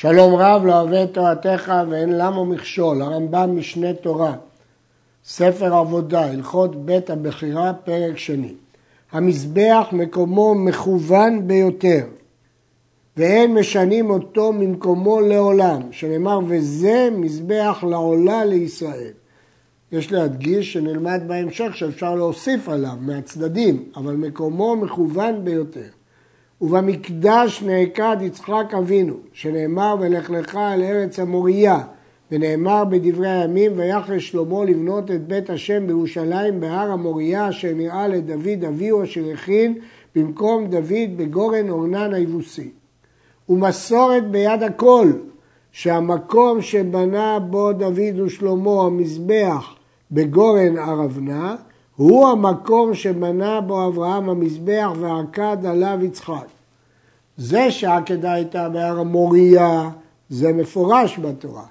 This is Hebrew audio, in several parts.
שלום רב לא אוהב את תורתך ואין למה מכשול, הרמב"ם משנה תורה, ספר עבודה, הלכות בית הבחירה, פרק שני. המזבח מקומו מכוון ביותר, ואין משנים אותו ממקומו לעולם, שנאמר וזה מזבח לעולה לישראל. יש להדגיש שנלמד בהמשך שאפשר להוסיף עליו מהצדדים, אבל מקומו מכוון ביותר. ובמקדש נעקד יצחק אבינו, שנאמר ולך לך אל ארץ המוריה, ונאמר בדברי הימים ויחל שלמה לבנות את בית השם בירושלים בהר המוריה אשר נראה לדוד אביהו אשר הכין במקום דוד בגורן אורנן היבוסי. ומסורת ביד הכל שהמקום שבנה בו דוד ושלמה המזבח בגורן ערבנה הוא המקום שבנה בו אברהם המזבח ועקד עליו יצחק. זה שהעקדה הייתה בהר המוריה, זה מפורש בתורה.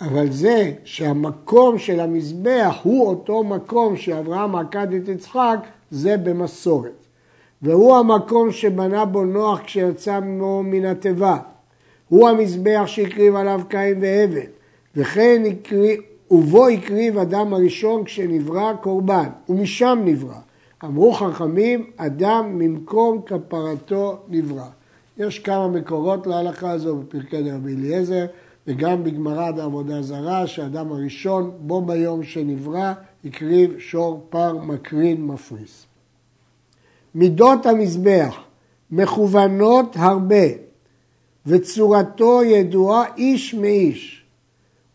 אבל זה שהמקום של המזבח הוא אותו מקום שאברהם עקד את יצחק, זה במסורת. והוא המקום שבנה בו נוח כשיצא ממנו מן התיבה. הוא המזבח שהקריב עליו קין והבל, וכן הקריב, ובו הקריב אדם הראשון כשנברא קורבן, ומשם נברא. אמרו חכמים, אדם ממקום כפרתו נברא. יש כמה מקורות להלכה הזו בפרקי רבי אליעזר, וגם בגמרא בעבודה זרה, שהאדם הראשון, בו ביום שנברא, הקריב שור פר מקרין מפריס. מידות המזבח מכוונות הרבה, וצורתו ידועה איש מאיש.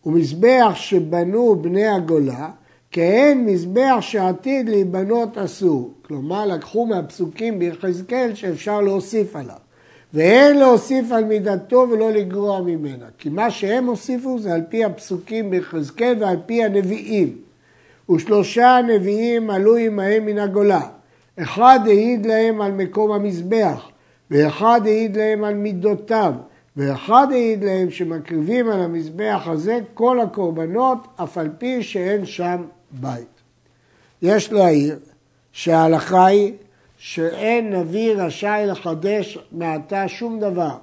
ומזבח שבנו בני הגולה, כהן מזבח שעתיד להיבנות אסור. כלומר, לקחו מהפסוקים ביחזקאל שאפשר להוסיף עליו. ואין להוסיף על מידתו ולא לגרוע ממנה. כי מה שהם הוסיפו זה על פי הפסוקים ביחזקאל ועל פי הנביאים. ושלושה נביאים עלו עמהם מן הגולה. אחד העיד להם על מקום המזבח, ואחד העיד להם על מידותיו, ואחד העיד להם שמקריבים על המזבח הזה כל הקורבנות, אף על פי שאין שם בית. יש להעיר שההלכה היא שאין נביא רשאי לחדש מעתה שום דבר,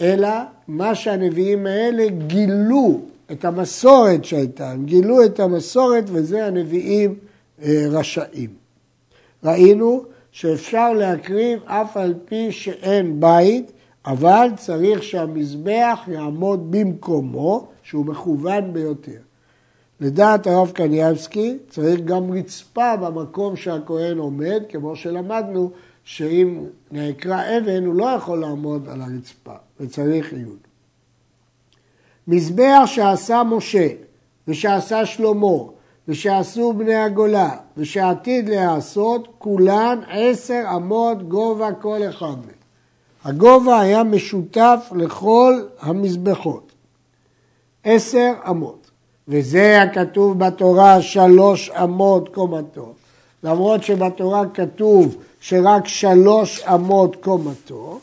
אלא מה שהנביאים האלה גילו את המסורת שהייתה, הם גילו את המסורת וזה הנביאים אה, רשאים. ראינו שאפשר להקריב אף על פי שאין בית, אבל צריך שהמזבח יעמוד במקומו, שהוא מכוון ביותר. לדעת הרב קניאבסקי צריך גם רצפה במקום שהכהן עומד, כמו שלמדנו שאם נעקרה אבן הוא לא יכול לעמוד על הרצפה, וצריך עיון. מזבח שעשה משה ושעשה שלמה ושעשו בני הגולה ושעתיד להיעשות, כולן עשר אמות גובה כל אחד מהם. הגובה היה משותף לכל המזבחות. עשר אמות. וזה הכתוב בתורה שלוש אמות קומתו. למרות שבתורה כתוב שרק שלוש אמות קומתו,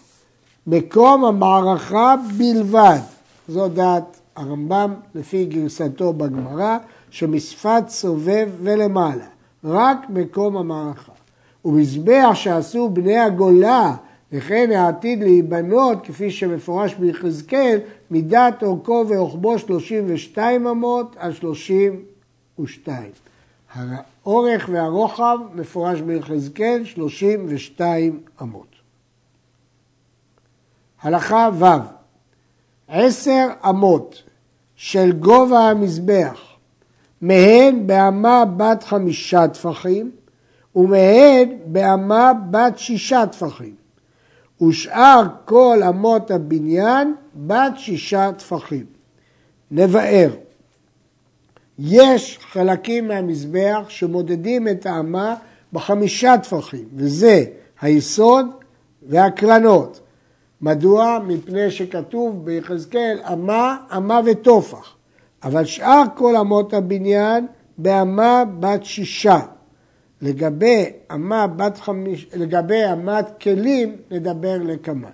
מקום המערכה בלבד. זו דעת הרמב"ם לפי גרסתו בגמרא, שמשפת סובב ולמעלה, רק מקום המערכה. ומזבח שעשו בני הגולה וכן העתיד להיבנות, כפי שמפורש ביחזקאל, מידת אורכו ורוחבו 32 אמות על 32. האורך והרוחב מפורש ביחזקאל 32 אמות. הלכה ו' עשר אמות של גובה המזבח, מהן באמה בת חמישה טפחים ומהן באמה בת שישה טפחים. ושאר כל אמות הבניין בת שישה טפחים. נבאר, יש חלקים מהמזבח שמודדים את האמה בחמישה טפחים, וזה היסוד והקרנות. מדוע? מפני שכתוב ביחזקאל אמה, אמה וטופח. אבל שאר כל אמות הבניין באמה בת שישה. לגבי אמה בת חמיש, לגבי אמת כלים נדבר לקמן.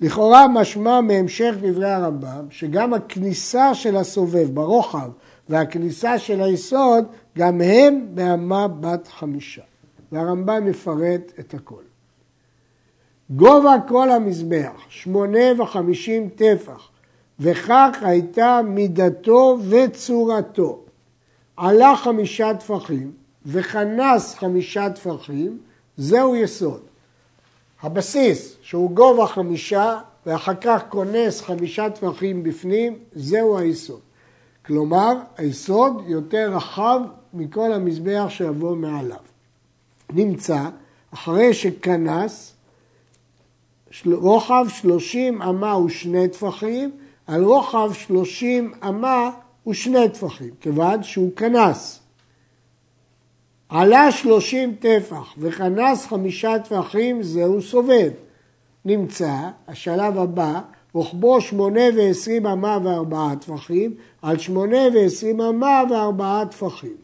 לכאורה משמע מהמשך דברי הרמב"ם שגם הכניסה של הסובב ברוחב והכניסה של היסוד גם הם באמה בת חמישה. והרמב"ם מפרט את הכל. גובה כל המזבח, שמונה וחמישים טפח, וכך הייתה מידתו וצורתו. עלה חמישה טפחים וכנס חמישה טפחים, זהו יסוד. הבסיס, שהוא גובה חמישה, ואחר כך כונס חמישה טפחים בפנים, זהו היסוד. כלומר, היסוד יותר רחב מכל המזבח שיבוא מעליו. נמצא, אחרי שכנס, רוחב שלושים אמה ושני טפחים, על רוחב שלושים אמה ושני טפחים, כיוון שהוא כנס. עלה שלושים טפח וכנס חמישה טפחים, זהו סובב. נמצא, השלב הבא, רוחבו שמונה ועשרים אמה וארבעה טפחים, על שמונה ועשרים אמה וארבעה טפחים.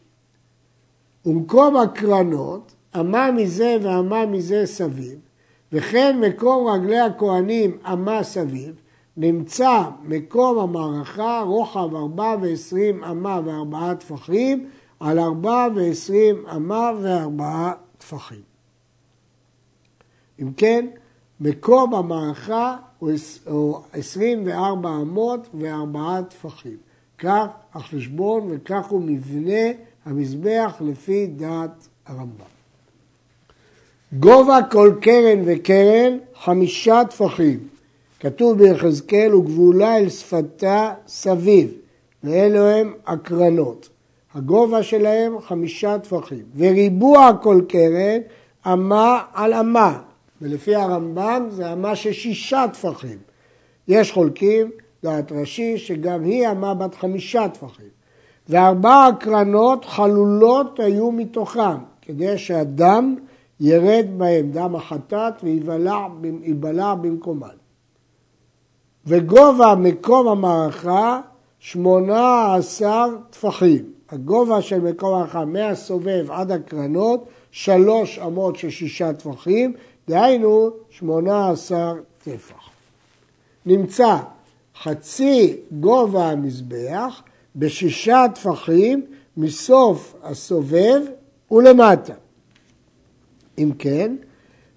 ומקום הקרנות, אמה מזה ואמה מזה סביב, וכן מקום רגלי הכהנים אמה סביב, נמצא מקום המערכה רוחב ארבע ועשרים אמה וארבעה טפחים על ארבע ועשרים אמה וארבעה טפחים. אם כן, מקום המערכה הוא עשרים וארבע אמות וארבעה טפחים. כך החשבון וכך הוא מבנה המזבח לפי דעת הרמב"ם. גובה כל קרן וקרן חמישה טפחים. כתוב ביחזקאל וגבולה אל שפתה סביב, ואלו הם הקרנות. הגובה שלהם חמישה טפחים. וריבוע כל קרן אמה על אמה, ולפי הרמב"ם זה אמה שישה טפחים. יש חולקים, דעת רש"י, שגם היא אמה בת חמישה טפחים. וארבע הקרנות חלולות היו מתוכם, כדי שהדם ירד בהם, דם החטאת, וייבלע במקומן. וגובה מקום המערכה שמונה עשר טפחים. הגובה של מקום המערכה מהסובב עד הקרנות, שלוש אמות של שישה טפחים, דהיינו שמונה עשר טפח. נמצא חצי גובה המזבח בשישה טפחים מסוף הסובב ולמטה. אם כן,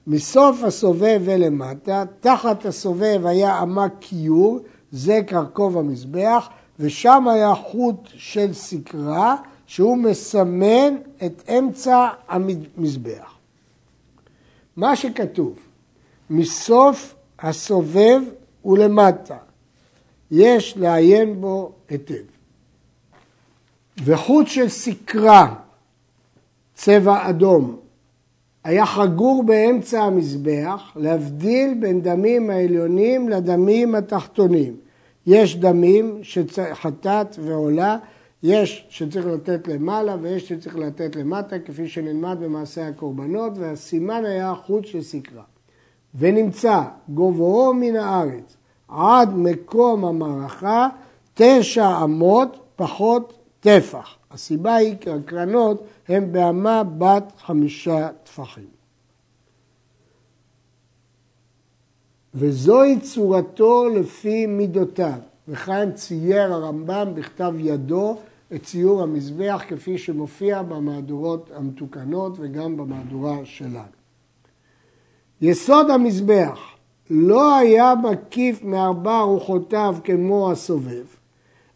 מסוף הסובב ולמטה, תחת הסובב היה אמה כיור, זה קרקוב המזבח, ושם היה חוט של סקרה, שהוא מסמן את אמצע המזבח. מה שכתוב, מסוף הסובב ולמטה, יש לעיין בו היטב. וחוט של סקרה, צבע אדום, היה חגור באמצע המזבח להבדיל בין דמים העליונים לדמים התחתונים. יש דמים שחטאת ועולה, יש שצריך לתת למעלה ויש שצריך לתת למטה, כפי שנלמד במעשה הקורבנות, והסימן היה חוט של סקרה. ונמצא גובהו מן הארץ עד מקום המערכה תשע אמות פחות טפח. הסיבה היא כי הקרנות הן באמה בת חמישה טפחים. וזוהי צורתו לפי מידותיו, וכאן צייר הרמב"ם בכתב ידו את ציור המזבח כפי שמופיע במהדורות המתוקנות וגם במהדורה שלנו. יסוד המזבח לא היה מקיף מארבע רוחותיו כמו הסובב,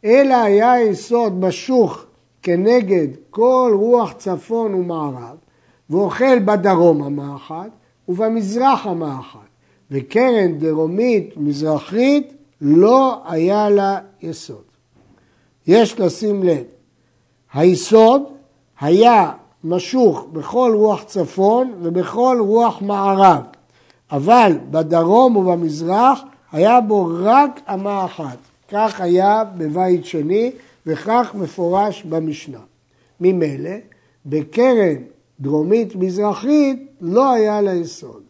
אלא היה יסוד משוך כנגד כל רוח צפון ומערב, ואוכל בדרום אמה אחת ובמזרח אמה אחת, וקרן דרומית מזרחית לא היה לה יסוד. יש לשים לב, היסוד היה משוך בכל רוח צפון ובכל רוח מערב, אבל בדרום ובמזרח היה בו רק אמה אחת. כך היה בבית שני וכך מפורש במשנה. ממילא, בקרן דרומית-מזרחית לא היה לה יסוד.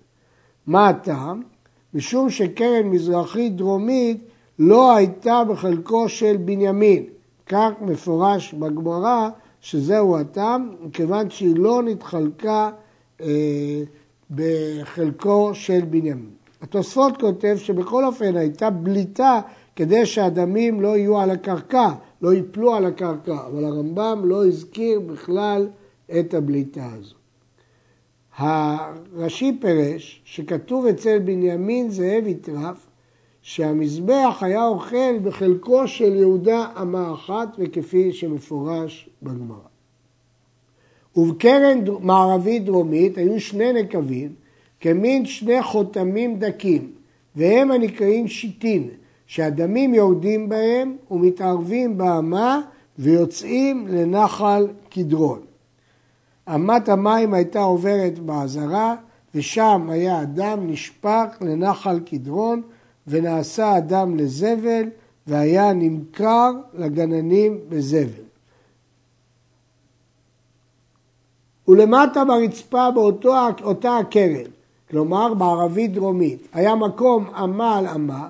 מה הטעם? משום שקרן מזרחית-דרומית לא הייתה בחלקו של בנימין. כך מפורש בגמרא שזהו הטעם, מכיוון שהיא לא נתחלקה אה, בחלקו של בנימין. התוספות כותב שבכל אופן הייתה בליטה כדי שהדמים לא יהיו על הקרקע, לא ייפלו על הקרקע, אבל הרמב"ם לא הזכיר בכלל את הבליטה הזו. הרש"י פירש שכתוב אצל בנימין זאב יטרף, שהמזבח היה אוכל בחלקו של יהודה אמה אחת וכפי שמפורש בגמרא. ובקרן מערבית דרומית היו שני נקבים כמין שני חותמים דקים והם הנקראים שיטין שהדמים יורדים בהם ומתערבים באמה ויוצאים לנחל קדרון. אמת המים הייתה עוברת בעזרה ושם היה הדם נשפך לנחל קדרון ונעשה הדם לזבל והיה נמכר לגננים בזבל. ולמטה ברצפה באותה הקרן, כלומר בערבית דרומית, היה מקום אמה על אמה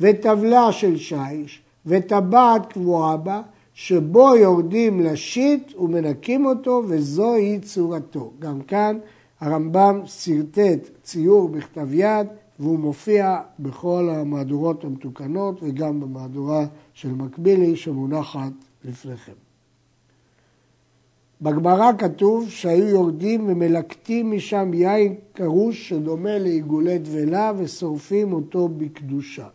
וטבלה של שיש וטבעת קבועה בה שבו יורדים לשיט ומנקים אותו וזוהי צורתו. גם כאן הרמב"ם שרטט ציור בכתב יד והוא מופיע בכל המהדורות המתוקנות וגם במהדורה של מקבילי שמונחת לפניכם. בגמרא כתוב שהיו יורדים ומלקטים משם יין קרוש שדומה לעיגולי דבלה ושורפים אותו בקדושה.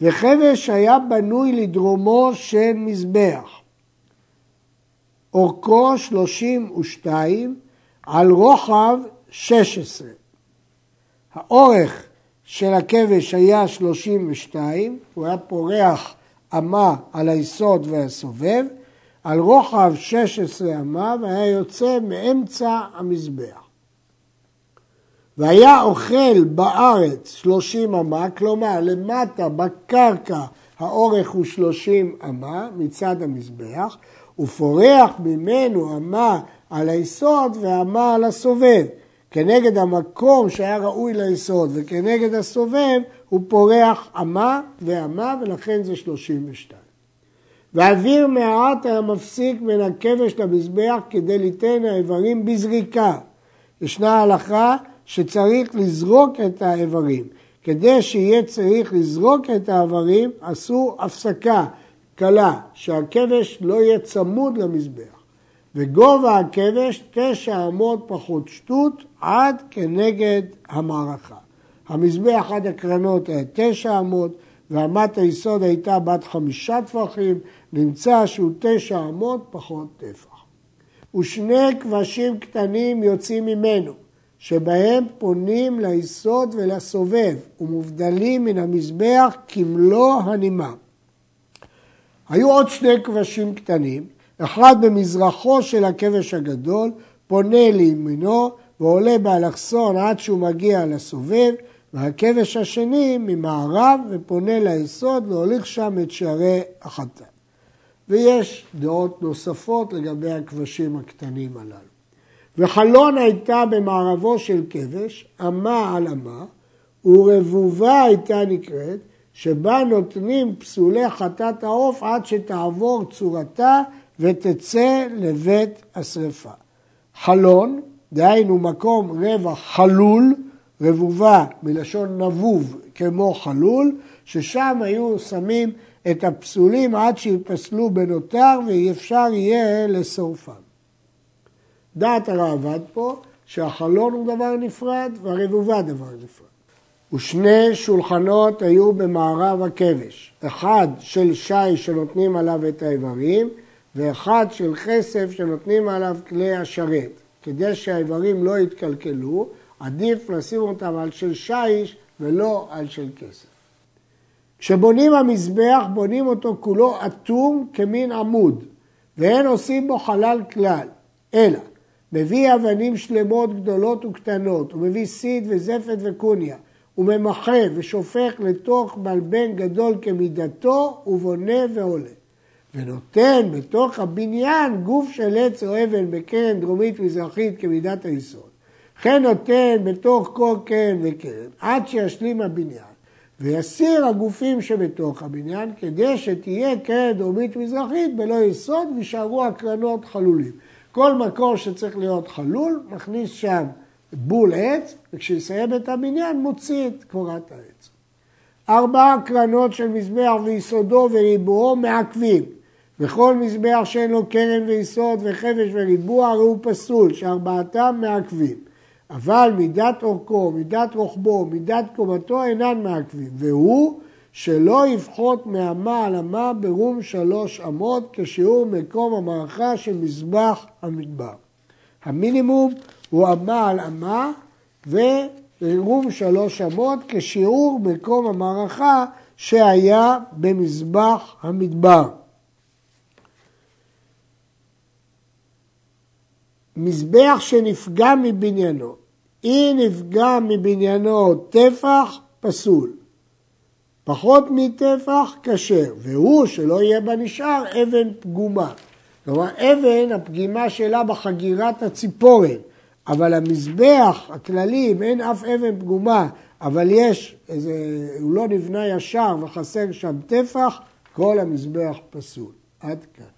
וחבש היה בנוי לדרומו של מזבח. אורכו 32 על רוחב 16. האורך של הכבש היה 32, הוא היה פורח אמה על היסוד והסובב, על רוחב 16 אמה והיה יוצא מאמצע המזבח. והיה אוכל בארץ 30 אמה, כלומר למטה בקרקע האורך הוא 30 אמה מצד המזבח, ופורח ממנו אמה על היסוד ואמה על הסובב. כנגד המקום שהיה ראוי ליסוד וכנגד הסובב, הוא פורח אמה ואמה ולכן זה 32. ואוויר מעט היה מפסיק בין הכבש למזבח כדי ליתן האיברים בזריקה. ישנה הלכה שצריך לזרוק את האיברים. כדי שיהיה צריך לזרוק את האיברים, עשו הפסקה קלה, שהכבש לא יהיה צמוד למזבח. וגובה הכבש תשע אמות פחות שטות עד כנגד המערכה. המזבח עד הקרנות היה תשע אמות ואמת היסוד הייתה בת חמישה טפחים, נמצא שהוא תשע אמות פחות טפח. ושני כבשים קטנים יוצאים ממנו, שבהם פונים ליסוד ולסובב, ומובדלים מן המזבח כמלוא הנימה. היו עוד שני כבשים קטנים, אחד במזרחו של הכבש הגדול, פונה לימינו ועולה באלכסון עד שהוא מגיע לסובב, והכבש השני ממערב ופונה ליסוד להוליך שם את שערי החטא. ויש דעות נוספות לגבי הכבשים הקטנים הללו. וחלון הייתה במערבו של כבש, אמה על אמה, ורבובה הייתה נקראת, שבה נותנים פסולי חטאת העוף עד שתעבור צורתה ותצא לבית השרפה. חלון, דהיינו מקום רבע חלול, רבובה מלשון נבוב כמו חלול, ששם היו שמים את הפסולים עד שיפסלו בנותר ואי אפשר יהיה לשורפם. דעת הראב"ד פה שהחלון הוא דבר נפרד והרבובה דבר נפרד. ושני שולחנות היו במערב הכבש, אחד של שי שנותנים עליו את האיברים ואחד של כסף שנותנים עליו כלי השרת. כדי שהאיברים לא יתקלקלו, עדיף לשים אותם על של שיש ולא על של כסף. כשבונים המזבח, בונים אותו כולו אטום כמין עמוד, ואין עושים בו חלל כלל, אלא מביא אבנים שלמות גדולות וקטנות, ומביא סיד וזפת וקוניה, וממחה ושופך לתוך מלבן גדול כמידתו, ובונה ועולה. ונותן בתוך הבניין גוף של עץ או אבן בקרן דרומית מזרחית כמידת היסוד. וכן נותן בתוך כל קרן וקרן עד שישלים הבניין. ויסיר הגופים שבתוך הבניין כדי שתהיה קרן דרומית מזרחית בלא יסוד וישארו הקרנות חלולים. כל מקור שצריך להיות חלול, מכניס שם בול עץ, וכשיסיים את הבניין מוציא את קורת העץ. ארבע קרנות של מזבח ויסודו וריבועו מעכבים, וכל מזבח שאין לו קרן ויסוד וחבש וריבוע הרי הוא פסול, שארבעתם מעכבים. אבל מידת אורכו, מידת רוחבו, מידת קומתו אינן מעכבים, והוא שלא יפחות מאמה על אמה ברום שלוש אמות כשיעור מקום המערכה של מזבח המדבר. המינימום הוא אמה על אמה ורום שלוש אמות כשיעור מקום המערכה שהיה במזבח המדבר. מזבח שנפגע מבניינו, אם נפגע מבניינו טפח, פסול. פחות מטפח, כשר, והוא שלא יהיה בה נשאר אבן פגומה. כלומר, אבן, הפגימה שלה בחגירת הציפורן, אבל המזבח הכללי, אם אין אף אבן פגומה, אבל יש, איזה, הוא לא נבנה ישר וחסר שם טפח, כל המזבח פסול. עד כאן.